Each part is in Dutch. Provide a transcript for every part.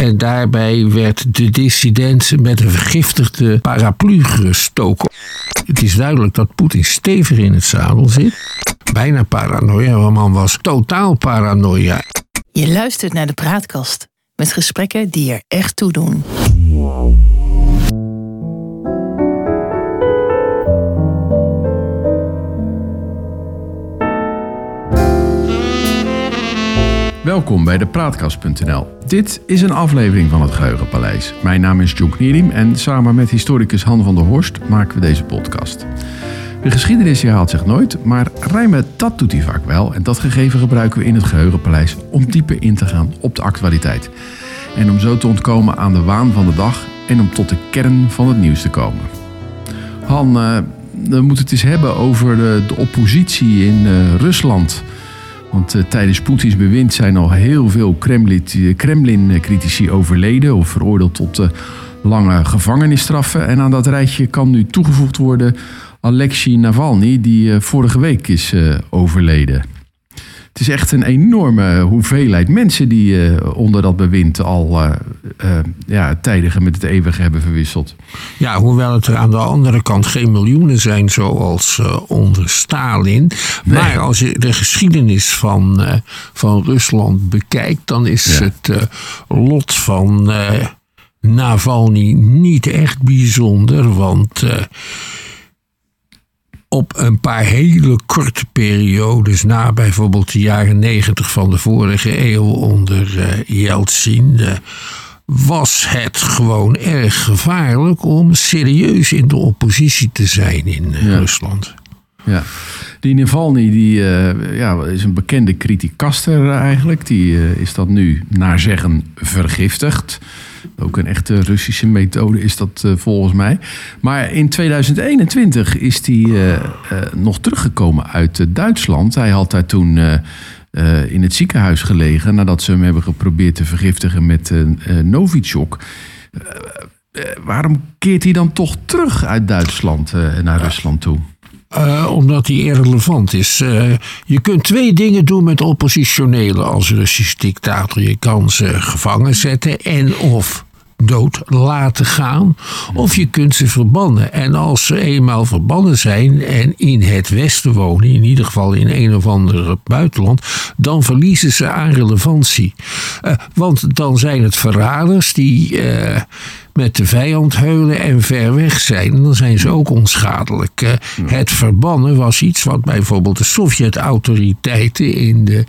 En daarbij werd de dissident met een vergiftigde paraplu gestoken. Het is duidelijk dat Poetin stevig in het zadel zit. Bijna paranoia, want man was totaal paranoia. Je luistert naar de praatkast met gesprekken die er echt toe doen. Welkom bij de Praatkast.nl. Dit is een aflevering van het Geheugenpaleis. Mijn naam is John Knierim en samen met historicus Han van der Horst maken we deze podcast. De geschiedenis herhaalt zich nooit, maar rijmen dat doet hij vaak wel. En dat gegeven gebruiken we in het Geheugenpaleis om dieper in te gaan op de actualiteit. En om zo te ontkomen aan de waan van de dag en om tot de kern van het nieuws te komen. Han, uh, we moeten het eens hebben over de, de oppositie in uh, Rusland... Want uh, tijdens Poetins bewind zijn al heel veel Kremlin-critici overleden of veroordeeld tot uh, lange gevangenisstraffen. En aan dat rijtje kan nu toegevoegd worden Alexei Navalny, die vorige week is overleden. Het is echt een enorme hoeveelheid mensen die uh, onder dat bewind al uh, uh, ja, tijdigen met het eeuwige hebben verwisseld. Ja, hoewel het er aan de andere kant geen miljoenen zijn zoals onder Stalin. Nee. Maar als je de geschiedenis van, van Rusland bekijkt, dan is ja. het lot van Navalny niet echt bijzonder. Want op een paar hele korte periodes na bijvoorbeeld de jaren negentig van de vorige eeuw onder uh, Yeltsin. Uh, was het gewoon erg gevaarlijk om serieus in de oppositie te zijn in ja. Rusland. Ja, die Navalny die, uh, ja, is een bekende criticaster eigenlijk. Die uh, is dat nu naar zeggen vergiftigd. Ook een echte Russische methode is dat uh, volgens mij. Maar in 2021 is hij uh, uh, nog teruggekomen uit Duitsland. Hij had daar toen in het ziekenhuis gelegen nadat ze hem hebben geprobeerd te vergiftigen met Novichok. waarom keert hij dan toch terug uit Duitsland naar Rusland toe? Uh, omdat die irrelevant is. Uh, je kunt twee dingen doen met oppositionelen als Russisch dictator. Je kan ze gevangen zetten en of dood laten gaan. Of je kunt ze verbannen. En als ze eenmaal verbannen zijn en in het Westen wonen, in ieder geval in een of ander buitenland, dan verliezen ze aan relevantie. Uh, want dan zijn het verraders die uh, met de vijand heulen en ver weg zijn. En dan zijn ze ook onschadelijk. Uh, het verbannen was iets wat bijvoorbeeld de Sovjet-autoriteiten in de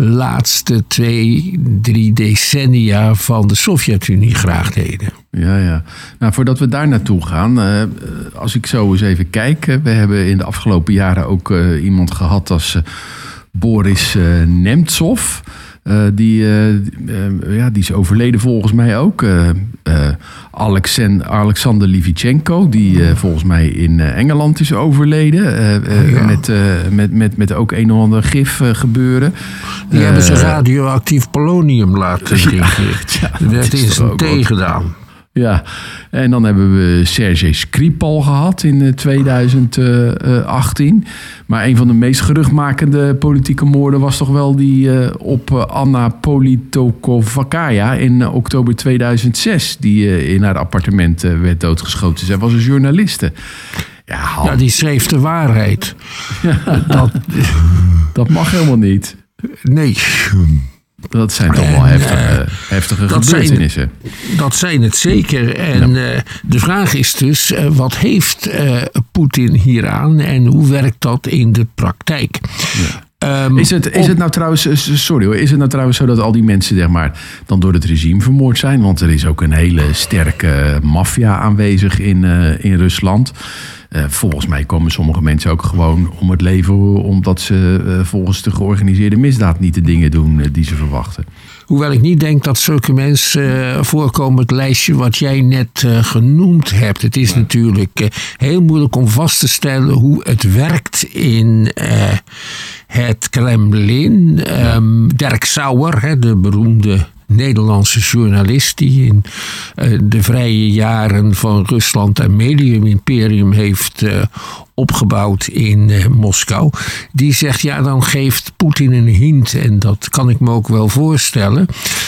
laatste twee, drie decennia van de Sovjet-Unie graag deden. Ja, ja. Nou, voordat we daar naartoe gaan, uh, als ik zo eens even kijk. We hebben in de afgelopen jaren ook uh, iemand gehad als Boris Nemtsov. Die, ja, die is overleden volgens mij ook. Alexander, Alexander Livichenko, die volgens mij in Engeland is overleden. Ja. met, met, met, met ook een of ander gif gebeuren. Die hebben ze radioactief polonium laten drinken. Ja, ja, dat is een tegengedaan. Ja, en dan hebben we Sergej Skripal gehad in 2018. Maar een van de meest geruchtmakende politieke moorden was toch wel die op Anna Politkovskaya in oktober 2006. Die in haar appartement werd doodgeschoten. Zij was een journaliste. Ja, ja, die schreef de waarheid. Ja, dat, dat mag helemaal niet. Nee. Dat zijn toch wel heftige, uh, heftige dat gebeurtenissen. Zijn, dat zijn het zeker. En ja. uh, de vraag is dus, uh, wat heeft Poetin hieraan en hoe werkt dat in de praktijk? Ja. Um, is, het, is het nou trouwens, sorry hoor, is het nou trouwens zo dat al die mensen zeg maar, dan door het regime vermoord zijn? Want er is ook een hele sterke maffia aanwezig in, in Rusland. Uh, volgens mij komen sommige mensen ook gewoon om het leven omdat ze uh, volgens de georganiseerde misdaad niet de dingen doen uh, die ze verwachten. Hoewel ik niet denk dat zulke mensen voorkomen het lijstje wat jij net genoemd hebt. Het is ja. natuurlijk heel moeilijk om vast te stellen hoe het werkt in het Kremlin. Ja. Um, Dirk Sauer, de beroemde Nederlandse journalist die in eh, de vrije jaren van Rusland een medium-imperium heeft eh, opgebouwd in eh, Moskou. Die zegt, ja, dan geeft Poetin een hint. En dat kan ik me ook wel voorstellen.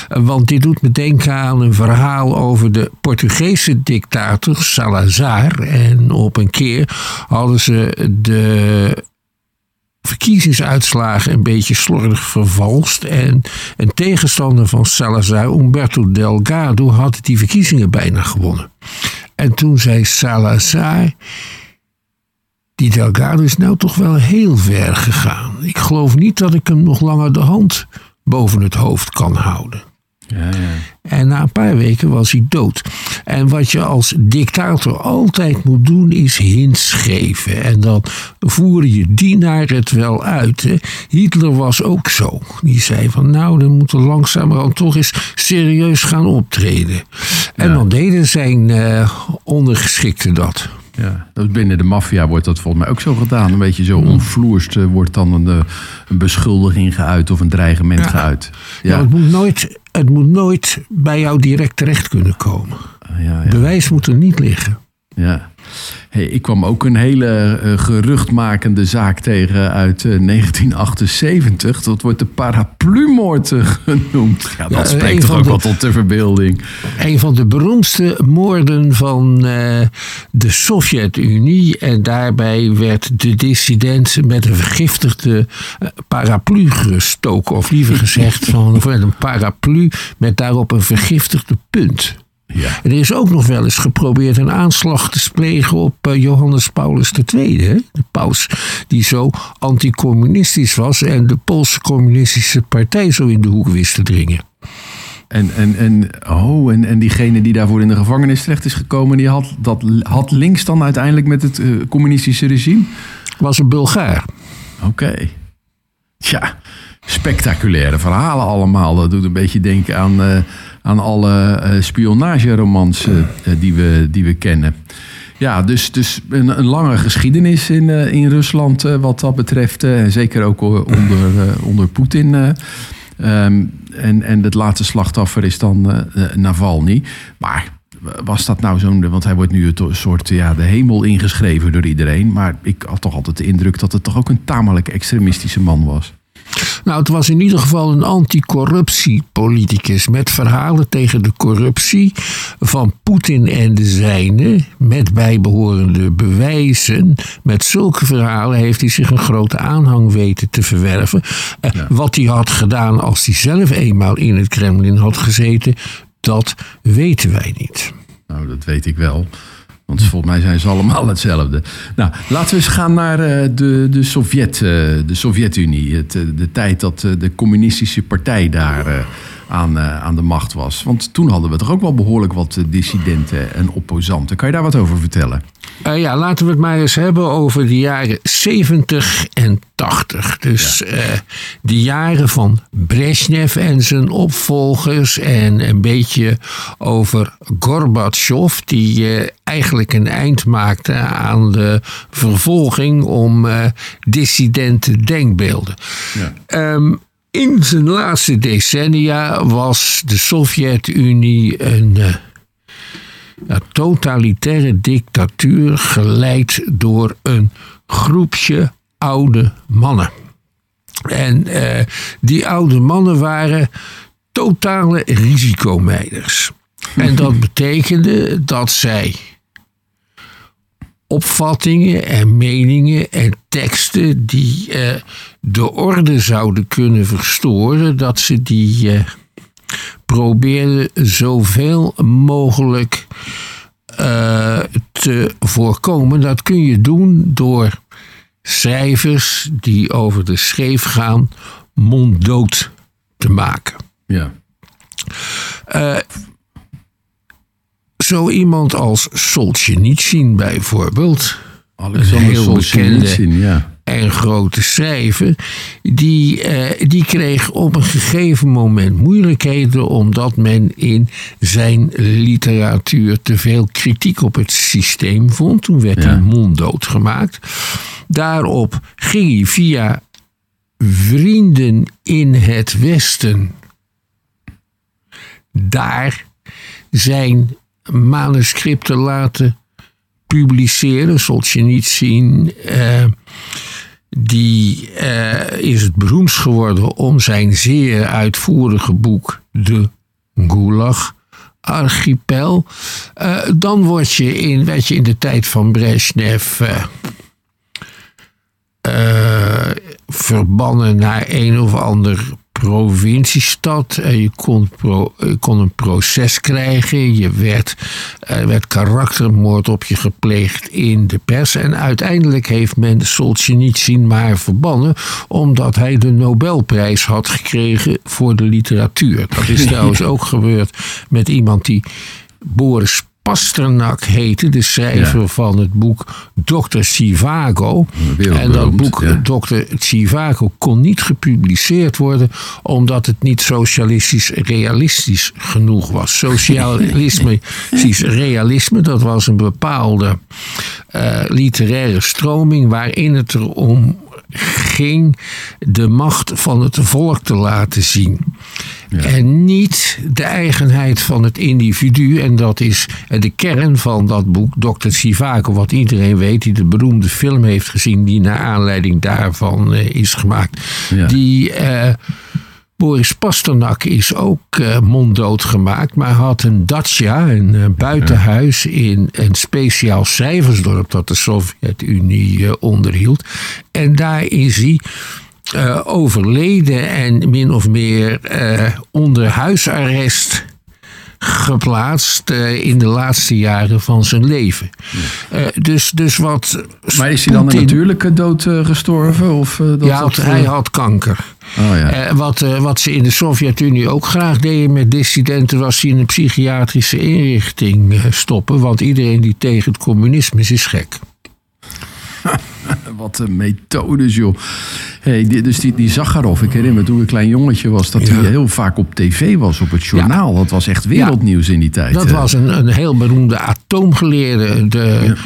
Want dit doet me denken aan een verhaal over de Portugese dictator Salazar. En op een keer hadden ze de verkiezingsuitslagen een beetje slordig vervalst. En een tegenstander van Salazar, Umberto Delgado, had die verkiezingen bijna gewonnen. En toen zei Salazar die Delgado is nou toch wel heel ver gegaan. Ik geloof niet dat ik hem nog langer de hand boven het hoofd kan houden. Ja, ja. En na een paar weken was hij dood. En wat je als dictator altijd moet doen, is hints geven. En dan voer je dienaar het wel uit. Hè. Hitler was ook zo. Die zei van nou, dan moeten we langzamerhand toch eens serieus gaan optreden. En dan deden zijn uh, ondergeschikten dat. Ja, binnen de maffia wordt dat volgens mij ook zo gedaan. Een beetje zo onvloerst eh, wordt dan een, eh, een beschuldiging geuit of een dreigement geuit. Ja. het, moet nooit, het moet nooit bij jou direct terecht kunnen komen. Ja, Bewijs moet er niet liggen. Ja. Hey, ik kwam ook een hele uh, geruchtmakende zaak tegen uit 1978. Eh, dat wordt de paraplumoord uh, genoemd. Ja, dat spreekt toch ook wel tot de verbeelding. Een van de beroemdste moorden van de Sovjet-Unie. En daarbij werd de dissident met een vergiftigde paraplu gestoken. Of liever gezegd, van, een paraplu met daarop een vergiftigde punt. Ja. er is ook nog wel eens geprobeerd een aanslag te plegen op eh, Johannes Paulus II, de paus, die zo anticommunistisch was en de Poolse Communistische Partij zo in de hoek wist te dringen. En, en, en, oh, en, en diegene die daarvoor in de gevangenis terecht is gekomen, die had, dat, had links dan uiteindelijk met het uh, communistische regime? Was een Bulgaar. Oké. Okay. Tja, spectaculaire verhalen allemaal. Dat doet een beetje denken aan, uh, aan alle uh, spionageromans uh, die, we, die we kennen. Ja, dus, dus een, een lange geschiedenis in, in Rusland wat dat betreft. zeker ook onder, onder Poetin. Um, en, en het laatste slachtoffer is dan Navalny. Maar was dat nou zo'n. Want hij wordt nu een soort ja, de hemel ingeschreven door iedereen. Maar ik had toch altijd de indruk dat het toch ook een tamelijk extremistische man was. Nou, het was in ieder geval een anticorruptiepoliticus met verhalen tegen de corruptie van Poetin en de zijnen, met bijbehorende bewijzen. Met zulke verhalen heeft hij zich een grote aanhang weten te verwerven. Eh, wat hij had gedaan als hij zelf eenmaal in het Kremlin had gezeten, dat weten wij niet. Nou, dat weet ik wel. Want volgens mij zijn ze allemaal hetzelfde. Nou, laten we eens gaan naar uh, de, de, Sovjet, uh, de Sovjet-Unie. Uh, de tijd dat de communistische partij daar aan, aan de macht was. Want toen hadden we toch ook wel behoorlijk wat dissidenten en opposanten. Kan je daar wat over vertellen? Uh, ja, laten we het maar eens hebben over de jaren 70 en 80. Dus ja. uh, de jaren van Brezhnev en zijn opvolgers. En een beetje over Gorbachev, die uh, eigenlijk een eind maakte aan de vervolging om dissidente denkbeelden. Ja. Um, in zijn laatste decennia was de Sovjet-Unie een een totalitaire dictatuur geleid door een groepje oude mannen. En uh, die oude mannen waren totale risicomijders. En dat betekende dat zij opvattingen en meningen en teksten die uh, de orde zouden kunnen verstoren, dat ze die uh, probeerden zoveel mogelijk uh, te voorkomen. Dat kun je doen door cijfers die over de scheef gaan monddood te maken. Ja. Zo iemand als Solzhenitsyn bijvoorbeeld. Alexander een heel bekende ja en grote schrijver, die, eh, die kreeg op een gegeven moment moeilijkheden omdat men in zijn literatuur te veel kritiek op het systeem vond. Toen werd hij monddood gemaakt. Daarop ging hij via vrienden in het Westen daar zijn manuscripten laten publiceren. Solzhenitsyn uh, die uh, is het beroemd geworden om zijn zeer uitvoerige boek De Gulag archipel. Uh, dan word je in, weet je, in de tijd van Brezhnev verbannen naar een of ander provinciestad. En je kon, pro, je kon een proces krijgen. Je werd, er werd karaktermoord op je gepleegd in de pers. En uiteindelijk heeft men Solzhenitsyn maar verbannen. omdat hij de Nobelprijs had gekregen voor de literatuur. Dat is trouwens ook gebeurd met iemand die Boris Pasternak heette, de schrijver van het boek Dr. Sivago. En dat boek ja. Dr. Sivago kon niet gepubliceerd worden omdat het niet socialistisch realistisch genoeg was. Socialistisch realisme, dat was een bepaalde uh, literaire stroming waarin het erom ging de macht van het volk te laten zien. Ja. En niet de eigenheid van het individu. En dat is de kern van dat boek, Dr. Sivago, wat iedereen weet, die de beroemde film heeft gezien, die naar aanleiding daarvan uh, is gemaakt. Ja. Die. Uh, Boris Pasternak is ook uh, monddood gemaakt, maar had een dacia, een uh, buitenhuis in een speciaal schrijversdorp dat de Sovjet-Unie uh, onderhield. En daar is hij overleden en min of meer onder huisarrest geplaatst uh, in de laatste jaren van zijn leven. Ja. dus, dus wat. Maar is hij dan een natuurlijke dood gestorven? Of, dat ja, had, hij had kanker. Oh, ja. wat, wat ze in de Sovjet-Unie ook graag deden met dissidenten, was die in een psychiatrische inrichting stoppen. Want iedereen die tegen het communisme is, is gek. Wat een methodes, joh. Hey, die, dus die, die Zakharov, ik herinner me toen ik een klein jongetje was... dat ja. hij heel vaak op tv was, op het journaal. Ja. Dat was echt wereldnieuws in die tijd. Dat was een, een heel beroemde atoomgeleerde. De,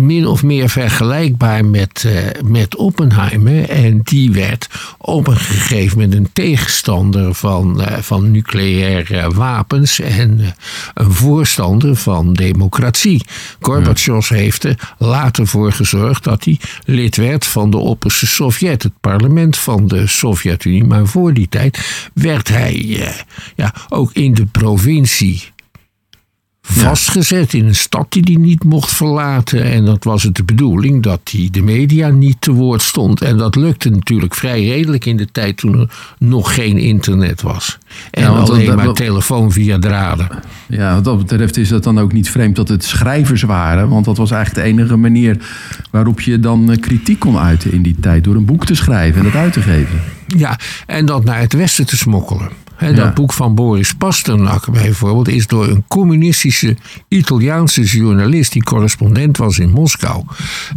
Min of meer vergelijkbaar met, uh, met Oppenheimer. En die werd op een gegeven moment een tegenstander van, uh, van nucleaire wapens... en uh, een voorstander van democratie. Gorbachev heeft er later voor gezorgd dat hij lid werd van de opperste Sovjet... Het parlement van de Sovjet-Unie. Maar voor die tijd werd hij eh, ja, ook in de provincie vastgezet in een stad die hij niet mocht verlaten. En dat was het de bedoeling dat hij de media niet te woord stond. En dat lukte natuurlijk vrij redelijk in de tijd toen er nog geen internet was. En ja, alleen dat, maar dat, telefoon via draden. Ja, wat dat betreft is dat dan ook niet vreemd dat het schrijvers waren. Want dat was eigenlijk de enige manier waarop je dan kritiek kon uiten in die tijd. Door een boek te schrijven en dat uit te geven. Ja, en dat naar het westen te smokkelen. He, dat ja. boek van Boris Pasternak bijvoorbeeld is door een communistische Italiaanse journalist die correspondent was in Moskou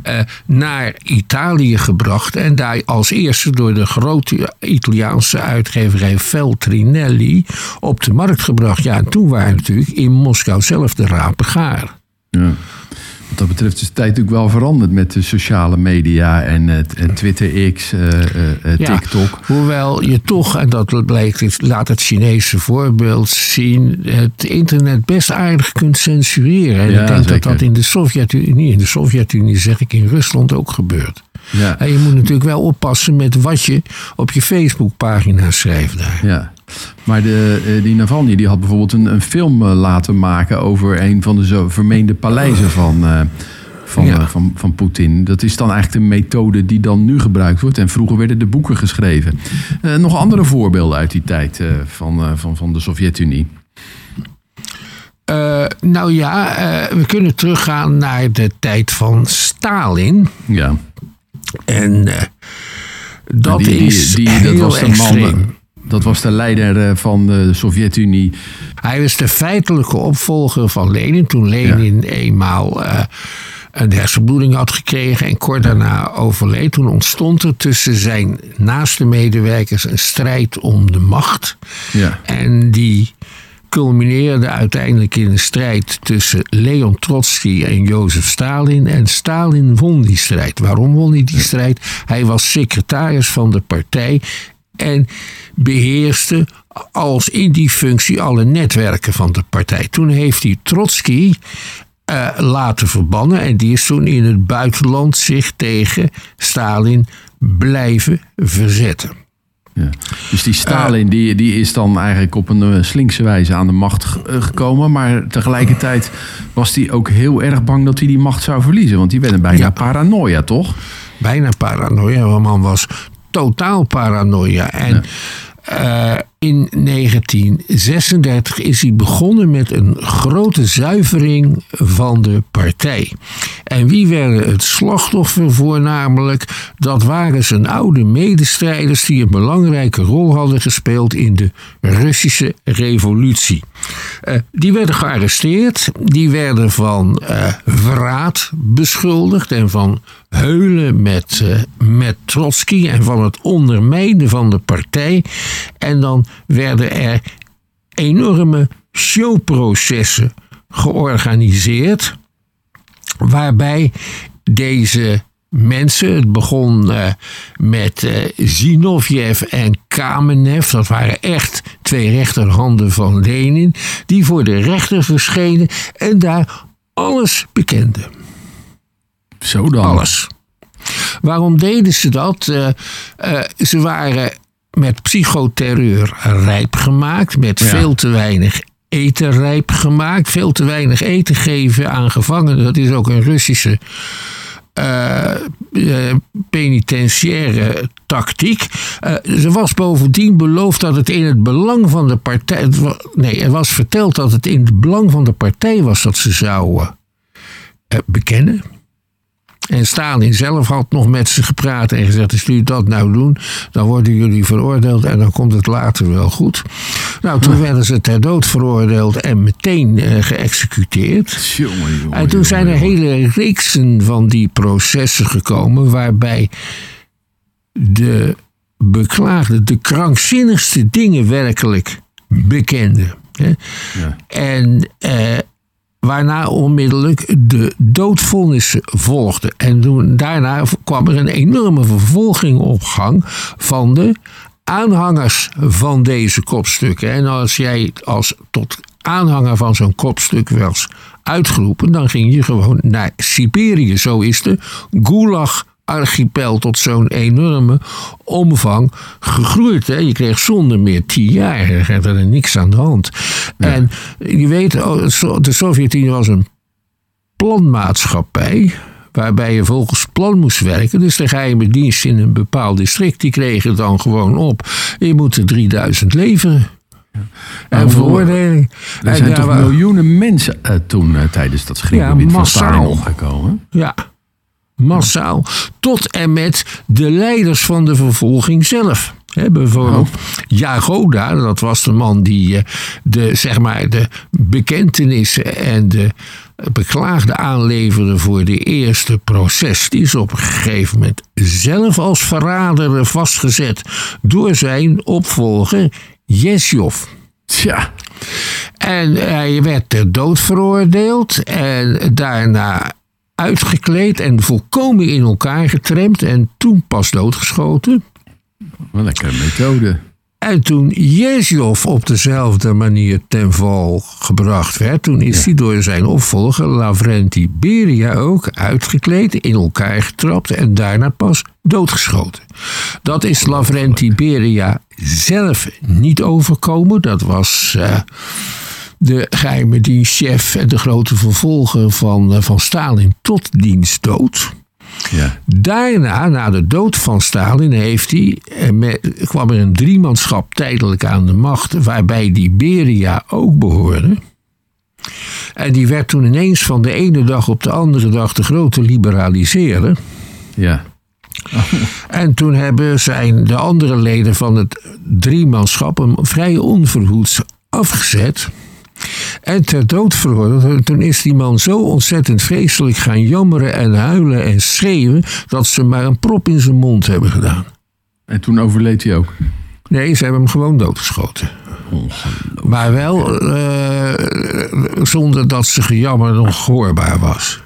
eh, naar Italië gebracht en daar als eerste door de grote Italiaanse uitgeverij Feltrinelli op de markt gebracht. Ja, en toen waren natuurlijk in Moskou zelf de rapen gaar. Ja. Wat dat betreft is de tijd natuurlijk wel veranderd met de sociale media en, het, en Twitter X, uh, uh, TikTok. Ja, hoewel je toch, en dat blijkt, laat het Chinese voorbeeld zien, het internet best aardig kunt censureren. En ja, ik denk zeker. dat dat in de Sovjet-Unie, in de Sovjet-Unie zeg ik in Rusland ook gebeurt. Ja. En je moet natuurlijk wel oppassen met wat je op je Facebookpagina schrijft daar. Ja. Maar de, die Navalny die had bijvoorbeeld een, een film laten maken over een van de zo vermeende paleizen van, uh, van, ja. uh, van, van Poetin. Dat is dan eigenlijk de methode die dan nu gebruikt wordt. En vroeger werden de boeken geschreven. Uh, nog andere voorbeelden uit die tijd van, van, van de Sovjet-Unie. nou ja, we kunnen teruggaan naar de tijd van Stalin. Ja. En dat die, is die, die, dat was de man, dat was de leider van de Sovjet-Unie. Hij was de feitelijke opvolger van Lenin. Toen Lenin ja. eenmaal uh, een hersenbloeding had gekregen en kort daarna overleed. Toen ontstond er tussen zijn naaste medewerkers een strijd om de macht. Ja. En die culmineerde uiteindelijk in een strijd tussen Leon Trotsky en Jozef Stalin. En Stalin won die strijd. Waarom won hij die strijd? Hij was secretaris van de partij en beheerste als in die functie alle netwerken van de partij. Toen heeft hij Trotsky uh, laten verbannen en die is toen in het buitenland zich tegen Stalin blijven verzetten. Ja. Dus die Stalin die, die is dan eigenlijk op een eh, slinkse wijze aan de macht gekomen. Maar tegelijkertijd was hij ook heel erg bang dat hij die macht zou verliezen. Want die werd een bijna ja. paranoia, toch? Bijna paranoia. De man was totaal paranoia. En uh, in 1936 is hij begonnen met een grote zuivering van de partij. En wie werden het slachtoffer voornamelijk? Dat waren zijn oude medestrijders die een belangrijke rol hadden gespeeld in de Russische revolutie. Uh, die werden gearresteerd, die werden van uh, verraad beschuldigd en van heulen met, uh, met Trotsky en van het ondermijnen van de partij. En dan werden er enorme showprocessen georganiseerd, waarbij deze mensen, het begon uh, met uh, Zinoviev en Kamenev, dat waren echt twee rechterhanden van Lenin, die voor de rechter verschenen en daar alles bekenden. Zo dan. Alles. Waarom deden ze dat? Uh, ze waren met psychoterreur rijp gemaakt, met veel te weinig eten rijp gemaakt, veel te weinig eten geven aan gevangenen. Dat is ook een Russische uh, uh, penitentiaire tactiek. Uh, er was bovendien beloofd dat het in het belang van de partij. Nee, er was verteld dat het in het belang van de partij was dat ze zouden bekennen. En Stalin zelf had nog met ze gepraat en gezegd: als jullie dat nou doen, dan worden jullie veroordeeld en dan komt het later wel goed. Nou, toen werden ze ter dood veroordeeld en meteen uh, geëxecuteerd. Jongen, jongen, en toen zijn er hele reeksen van die processen gekomen waarbij de beklaagde de krankzinnigste dingen werkelijk bekende. Ja. En uh, Waarna onmiddellijk de doodvonnissen volgden. En toen, daarna kwam er een enorme vervolging op gang van de aanhangers van deze kopstukken. En als jij als tot aanhanger van zo'n kopstuk was uitgeroepen, dan ging je gewoon naar Siberië. Zo is de Gulag archipel tot zo'n enorme omvang gegroeid. Hè? Je kreeg zonder meer tien jaar, er er niks aan de hand. En je weet, oh, de Sovjet-Unie was een planmaatschappij waarbij je volgens plan moest werken. Dus de geheime dienst in een bepaald district, die kregen dan gewoon op. Je moet er 3000 leveren. En veroordeling. Er zijn toch miljoenen mensen uh, toen uh, tijdens dat schrikgebied ja, van Stalin omgekomen? Ja, massaal, tot en met de leiders van de vervolging zelf. He, bijvoorbeeld oh. Jagoda, dat was de man die eh, de, zeg maar, de bekentenissen en de beklaagde aanleverde voor de eerste proces. Die is op een gegeven moment zelf als verrader vastgezet door zijn opvolger Jesjov. Tja. En hij werd ter dood veroordeeld en daarna uitgekleed en volkomen in elkaar getremd en toen pas doodgeschoten. Wat een lekkere methode. En toen Jezjov op dezelfde manier ten val gebracht werd, toen is hij door zijn opvolger Lavrenti Beria ook uitgekleed, in elkaar getrapt en daarna pas doodgeschoten. Dat is Lavrenti Beria zelf niet overkomen. Dat was. Uh, de geheime dienstchef en de grote vervolger van, eh, van Stalin tot diens dood. Ja. Daarna, na de dood van Stalin, heeft hij, eh, kwam er een driemanschap tijdelijk aan de macht, waarbij die Beria ook behoorde. En die werd toen ineens van de ene dag op de andere dag de grote liberaliseerder. Ja. En toen hebben zijn de andere leden van het driemanschap hem vrij onverhoeds afgezet. En ter dood veroordeeld. Toen is die man zo ontzettend vreselijk gaan jammeren en huilen en schreeuwen. dat ze maar een prop in zijn mond hebben gedaan. En toen overleed hij ook? Nee, ze hebben hem gewoon doodgeschoten. Maar wel uh, zonder dat ze gejammer nog hoorbaar was.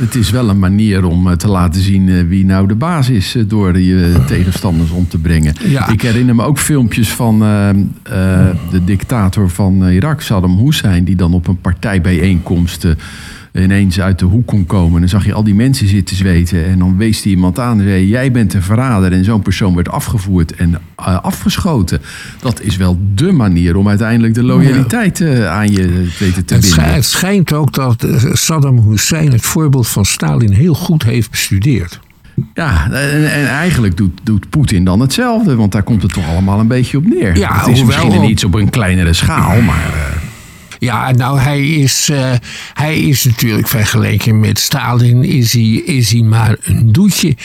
Het is wel een manier om eh, te laten zien eh, wie nou de baas is eh, door je tegenstanders om te brengen. Ja. Ik herinner me ook filmpjes van de dictator van Irak, Saddam Hussein, die dan op een partijbijeenkomst ineens uit de hoek kon komen. En dan zag je al die mensen zitten zweten en dan wees hij iemand aan en zei: Jij bent een verrader. En zo'n persoon werd afgevoerd en eh, afgeschoten. Dat is wel dé manier om uiteindelijk de loyaliteit eh, aan je te weten te Het, binden. het schijnt ook dat eh, Saddam Hussein het voorbeeld van Stalin heel goed heeft bestudeerd. Ja, en, en eigenlijk doet, doet Poetin dan hetzelfde, want daar komt het toch allemaal een beetje op neer. Ja, het is hoewel misschien op- iets op een kleinere schaal, maar Ja, nou, hij is, eh, hij is natuurlijk vergeleken met Stalin, is hij, is hij maar een doetje.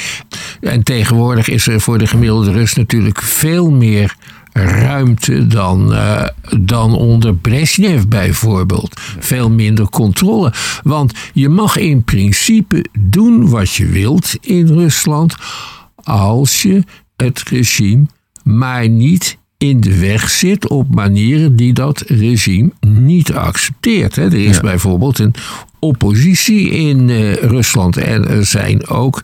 En tegenwoordig is er voor de gemiddelde Rus natuurlijk veel meer ruimte dan, eh, dan onder Brezhnev bijvoorbeeld. Veel minder controle. Want je mag in principe doen wat je wilt in Rusland als je het regime maar niet in de weg zit op manieren die dat regime niet accepteert. hè. Er is Ja. bijvoorbeeld een oppositie in eh, Rusland en er zijn ook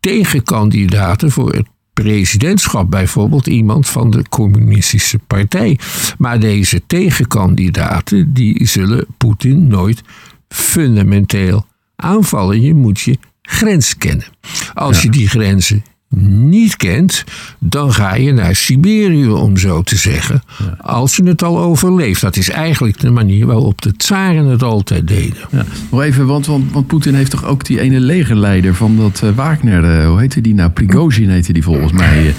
tegenkandidaten voor het presidentschap, bijvoorbeeld iemand van de communistische partij. Maar deze tegenkandidaten die zullen Poetin nooit fundamenteel aanvallen. Je moet je grens kennen. Als je die grenzen niet kent, dan ga je naar Siberië, om zo te zeggen. Als je het al overleeft. Dat is eigenlijk de manier waarop de tsaren het altijd deden. ja. nog even, want, want, want Poetin heeft toch ook die ene legerleider van dat eh, Wagner, eh, hoe heette die nou? Prigozhin heette die volgens mij.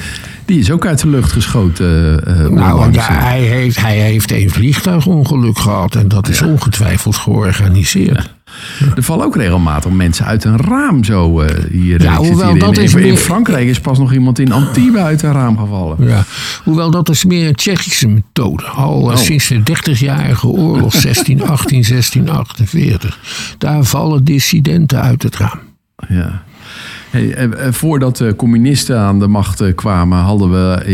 die is ook uit de lucht geschoten. eh, Nou, eh. hij, heeft, hij heeft een vliegtuigongeluk gehad en dat is ongetwijfeld georganiseerd. Er vallen ook regelmatig mensen uit een raam zo eh, hier. Ja, zit hoewel hier dat in, is in, Frankrijk is pas nog iemand in Antibes uit een raam gevallen. Ja. Hoewel dat is meer een Tsjechische methode. Al eh, Oh. sinds de 30-jarige oorlog 1618, 1648. Daar vallen dissidenten uit het raam. Ja. Hey, eh, eh, voordat de communisten aan de macht eh, kwamen, hadden we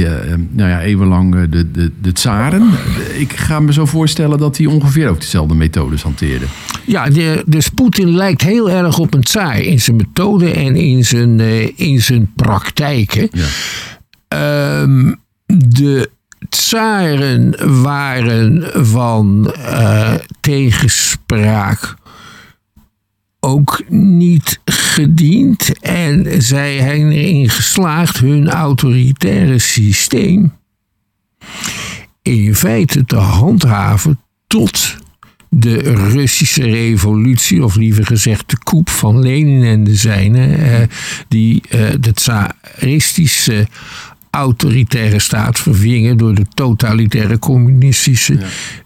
nou ja, eeuwenlang de, de, de tsaren. Ik ga me zo voorstellen dat die ongeveer ook dezelfde methodes hanteerden. Ja, de, dus Poetin lijkt heel erg op een tsaar in zijn methode en in zijn, in zijn praktijken. Ja. Ehm, de tsaren waren van tegenspraak ook niet gediend. En zij zijn erin geslaagd hun autoritaire systeem in feite te handhaven tot de Russische revolutie, of liever gezegd de coup van Lenin en de zijnen, eh, die eh, de tsaristische autoritaire staat vervingen door de totalitaire communistische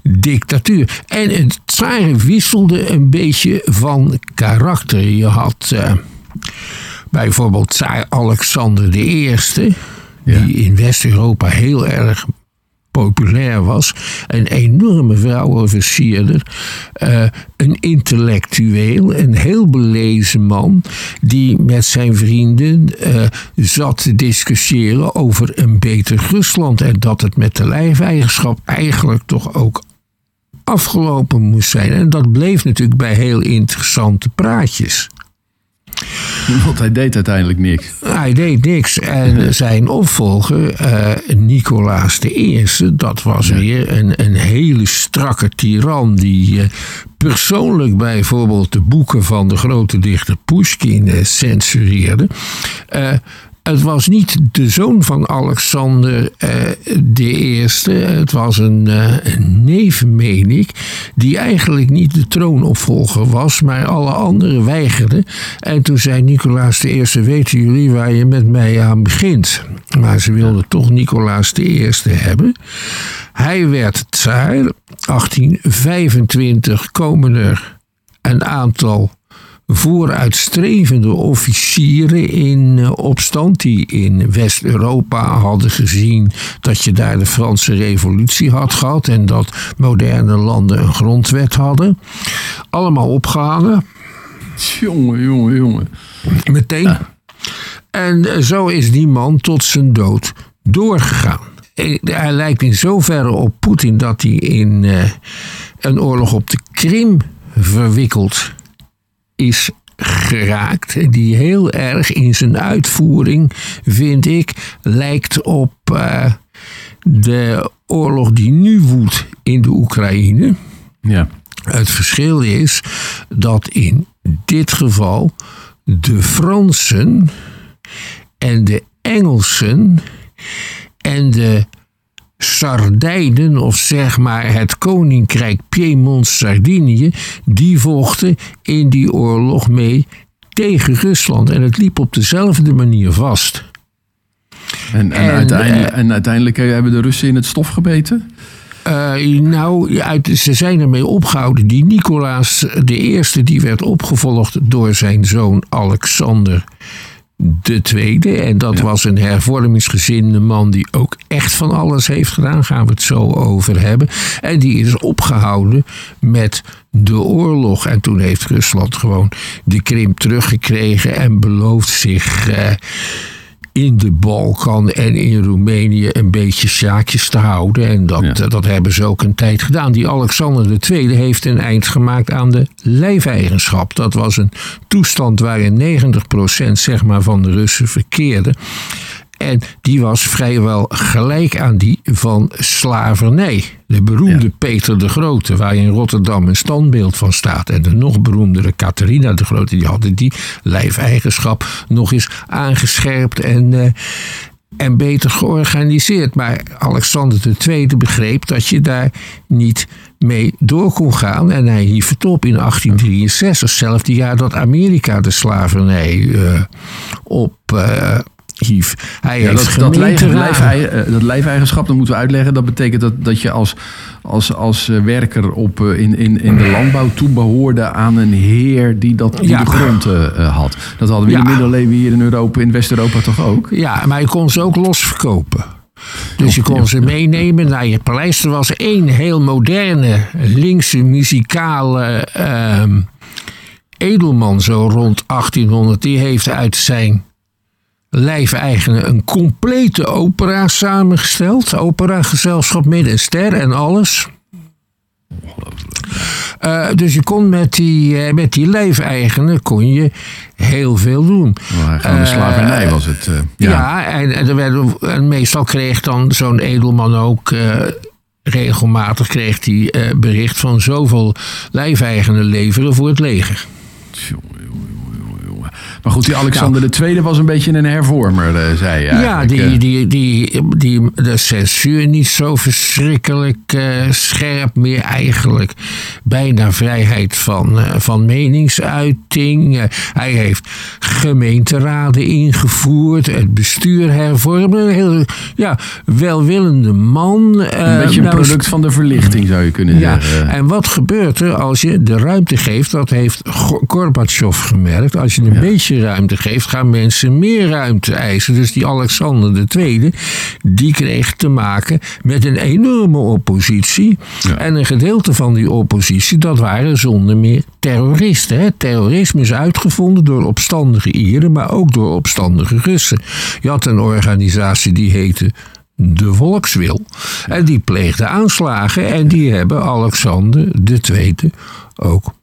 dictatuur. En het tsaren wisselde een beetje van karakter. Je had eh, bijvoorbeeld tsaar Alexander I, die in West-Europa heel erg populair was. Een enorme vrouwenversierder. eh, een intellectueel, een heel belezen man. Die met zijn vrienden eh, zat te discussiëren over een beter Rusland. En dat het met de lijfeigenschap eigenlijk toch ook afgelopen moest zijn. En dat bleef natuurlijk bij heel interessante praatjes. Want hij deed uiteindelijk niks. Hij deed niks. En zijn opvolger, eh, Nicolaas I, dat was weer een, een hele strakke tiran. Die eh, persoonlijk bijvoorbeeld de boeken van de grote dichter Pushkin eh, censureerde. Het was niet de zoon van Alexander eh, de Eerste. Het was een, een neef, meen ik, die eigenlijk niet de troonopvolger was, maar alle anderen weigerden. En toen zei Nicolaas de Eerste, weten jullie waar je met mij aan begint? Maar ze wilden toch Nicolaas de Eerste hebben. Hij werd tsaar. 1825 komen er een aantal vooruitstrevende officieren in eh, opstand die in West-Europa hadden gezien dat je daar de Franse revolutie had gehad en dat moderne landen een grondwet hadden. Allemaal opgehangen, Jongen, jongen, jongen. meteen. En eh, zo is die man tot zijn dood doorgegaan. Eh, Hij lijkt in zoverre op Poetin dat hij in een oorlog op de Krim verwikkeld is geraakt. Die heel erg in zijn uitvoering, vind ik, lijkt op eh, de oorlog die nu woedt in de Oekraïne. Ja. Het verschil is dat in dit geval de Fransen en de Engelsen en de Sardijnen, of zeg maar het koninkrijk Piemont-Sardinië, die vochten in die oorlog mee tegen Rusland. En het liep op dezelfde manier vast. En, en, En, uiteindelijk, en uiteindelijk eh, hebben de Russen in het stof gebeten? Eh, nou, uit, ze zijn ermee opgehouden. Die Nicolaas de Eerste, die werd opgevolgd door zijn zoon Alexander de Tweede. En dat Ja. was een hervormingsgezinde man die ook echt van alles heeft gedaan. Gaan we het zo over hebben. En die is opgehouden met de oorlog. En toen heeft Rusland gewoon de Krim teruggekregen en belooft zich. eh, in de Balkan en in Roemenië een beetje zaakjes te houden. En dat, Ja. dat hebben ze ook een tijd gedaan. Die Alexander II heeft een eind gemaakt aan de lijfeigenschap. Dat was een toestand waarin 90% zeg maar, van de Russen verkeerde. En die was vrijwel gelijk aan die van slavernij. De beroemde Ja. Peter de Grote, waar in Rotterdam een standbeeld van staat. En de nog beroemdere Catharina de Grote, die hadden die lijfeigenschap nog eens aangescherpt en, eh, en beter georganiseerd. Maar Alexander II begreep dat je daar niet mee door kon gaan. En hij hief het op in 1863, hetzelfde jaar dat Amerika de slavernij eh, op. eh, hief. Hij Ja, heeft dat, lijf, eh, dat lijfeigenschap, dat moeten we uitleggen. Dat betekent dat, dat je als, als, als eh, werker op, eh, in, in, in de landbouw toebehoorde aan een heer die, dat, die Ja. de grond had. Dat hadden we in de middeleeuwen hier in Europa, in West-Europa toch ook? Ja, maar je kon ze ook los verkopen. Dus je kon ze meenemen naar je paleis. Er was één heel moderne, linkse, muzikale ehm, edelman zo rond 1800. Die heeft uit zijn lijfeigenen een complete opera samengesteld. Operagezelschap met een ster en alles. Eh, dus je kon met die, eh, met die lijfeigenen kon je heel veel doen. Maar gewoon de Eh, slavernij was het. ja. Ja, en, en, er werden, en meestal kreeg dan zo'n edelman ook regelmatig kreeg hij eh, bericht van zoveel lijfeigenen leveren voor het leger. Maar goed, die Alexander II was een beetje een hervormer, eh, zei je. Ja, die, eh. die, die, die, de censuur niet zo verschrikkelijk eh, scherp meer eigenlijk. Bijna vrijheid van, van meningsuiting. Hij heeft gemeenteraden ingevoerd, het bestuur hervormen. Een heel ja, welwillende man. Een beetje een nou, product van de verlichting, zou je kunnen Ja, zeggen. en wat gebeurt er als je de ruimte geeft? Dat heeft Go- Gorbachev gemerkt. Als je een beetje ruimte geeft, gaan mensen meer ruimte eisen. Dus die Alexander II, die kreeg te maken met een enorme oppositie. Ja. En een gedeelte van die oppositie, dat waren zonder meer terroristen. Hè. Terrorisme is uitgevonden door opstandige Ieren, maar ook door opstandige Russen. Je had een organisatie die heette de Volkswil. En die pleegde aanslagen en die hebben Alexander II ook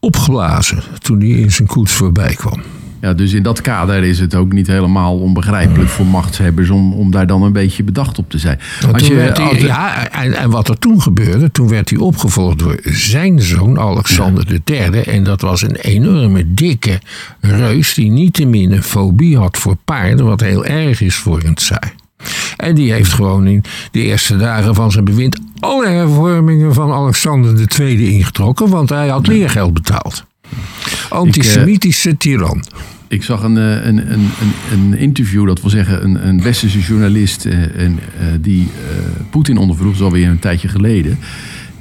opgeblazen toen hij in zijn koets voorbij kwam. Ja, dus in dat kader is het ook niet helemaal onbegrijpelijk voor machtshebbers om, om daar dan een beetje bedacht op te zijn. Als toen je, werd hij- als de- ja, en, en wat er toen gebeurde, toen werd hij opgevolgd door zijn zoon Alexander III. En dat was een enorme dikke reus die niettemin een fobie had voor paarden, wat heel erg is voor een tsaar. En die heeft gewoon in de eerste dagen van zijn bewind alle hervormingen van Alexander II ingetrokken, want hij had leergeld betaald. Antisemitische tiran. Ik zag een, eh, een, een, een, een interview, dat wil zeggen een, een westerse journalist, eh, en, eh, die eh, Poetin ondervroeg, dat is alweer een tijdje geleden.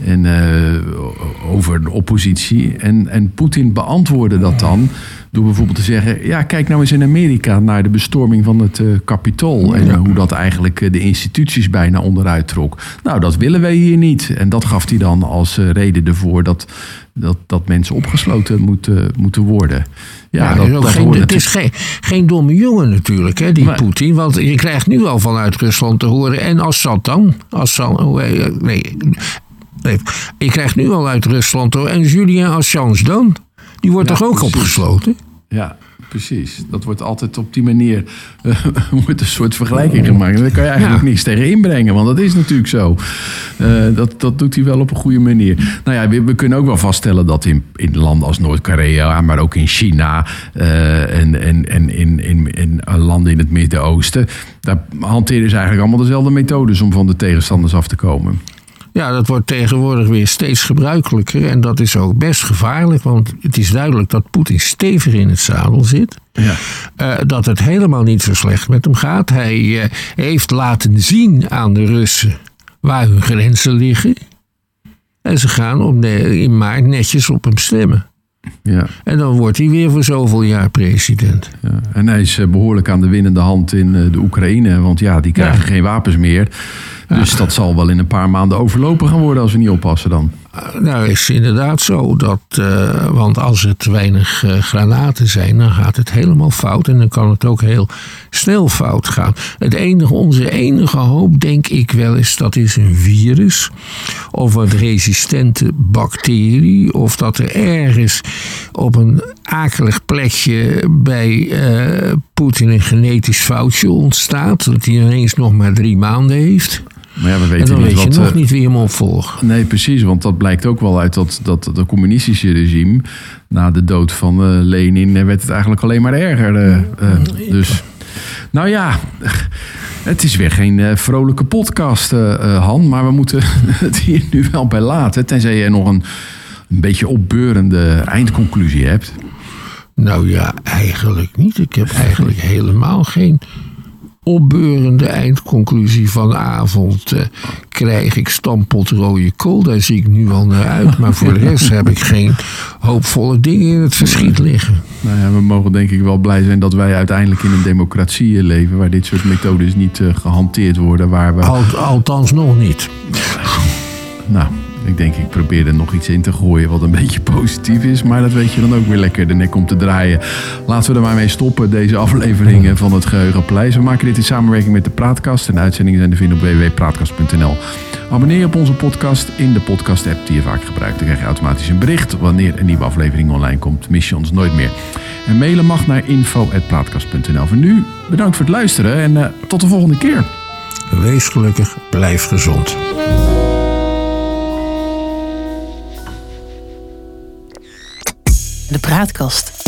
En, eh, over de oppositie. En, en Poetin beantwoordde dat dan door bijvoorbeeld te zeggen: Ja, kijk nou eens in Amerika naar de bestorming van het eh Capitool. En eh, hoe dat eigenlijk eh, de instituties bijna onderuit trok. Nou, dat willen wij hier niet. En dat gaf hij dan als reden ervoor dat, dat, dat mensen opgesloten moeten, moeten worden. Ja, Ja, dat, is ook dat geen, het is geen, geen domme jongen natuurlijk, hè, die Nee. Poetin. Want je krijgt nu al vanuit Rusland te horen. En Assad dan? Assad, hoe heet- nee, nee. Je krijgt nu al uit Rusland te horen. En Julian Assange dan? Die wordt Ja, toch ook precies. opgesloten? Ja, precies. Dat wordt altijd op die manier wordt een soort vergelijking gemaakt. En daar kan je eigenlijk Ja. niks tegen inbrengen, want dat is natuurlijk zo. Eh, dat, dat doet hij wel op een goede manier. Nou ja, we, we kunnen ook wel vaststellen dat in, in landen als Noord-Korea, maar ook in China eh, en, en, en in, in, in landen in het Midden-Oosten, daar hanteren ze eigenlijk allemaal dezelfde methodes om van de tegenstanders af te komen. Ja, dat wordt tegenwoordig weer steeds gebruikelijker. En dat is ook best gevaarlijk. Want het is duidelijk dat Poetin stevig in het zadel zit. Ja. Eh, dat het helemaal niet zo slecht met hem gaat. Hij eh, heeft laten zien aan de Russen waar hun grenzen liggen. En ze gaan op de, in maart netjes op hem stemmen. Ja. En dan wordt hij weer voor zoveel jaar president. Ja, en hij is eh, behoorlijk aan de winnende hand in de Oekraïne. Want ja, die krijgen Ja. geen wapens meer. Dus dat zal wel in een paar maanden overlopen gaan worden als we niet oppassen dan. Eh, Nou is inderdaad zo dat, eh, want als er te weinig eh, granaten zijn, dan gaat het helemaal fout en dan kan het ook heel snel fout gaan. Het enige, onze enige hoop, denk ik wel, is dat is een virus of een resistente bacterie of dat er ergens op een akelig plekje bij eh, Poetin een genetisch foutje ontstaat, dat hij ineens nog maar drie maanden heeft. Maar ja, we En dan niet weet je nog eh, niet wie hem opvolgt. Nee, precies. Want dat blijkt ook wel uit dat, dat de communistische regime... na de dood van eh, Lenin eh, werd het eigenlijk alleen maar erger. dus, nou ja... Het is weer geen vrolijke podcast, Han. Maar we moeten het hier nu wel bij laten. Tenzij je nog een, een beetje opbeurende eindconclusie hebt. Nou ja, eigenlijk niet. Ik heb eigenlijk helemaal geen opbeurende eindconclusie vanavond. eh krijg ik stampot rode kool, daar zie ik nu al naar uit. Maar voor de rest heb ik geen hoopvolle dingen in het verschiet liggen. Nou ja, we mogen denk ik wel blij zijn dat wij uiteindelijk in een democratie eh, leven... waar dit soort methodes niet eh, gehanteerd worden. Waar we, Al- althans nog niet. nou, ik denk ik probeer er nog iets in te gooien wat een beetje positief is. Maar dat weet je dan ook weer lekker de nek om te draaien. Laten we er maar mee stoppen, deze afleveringen van het Geheugenpaleis. We maken dit in samenwerking met de Praatkast. En de uitzendingen zijn te vinden op www.praatkast.nl. Abonneer je op onze podcast in de podcast-app die je vaak gebruikt. Dan krijg je automatisch een bericht wanneer een nieuwe aflevering online komt. Mis je ons nooit meer. En mailen mag naar info.praatkast.nl. Voor nu, bedankt voor het luisteren en eh, tot de volgende keer. Wees gelukkig, blijf gezond. De praatkast.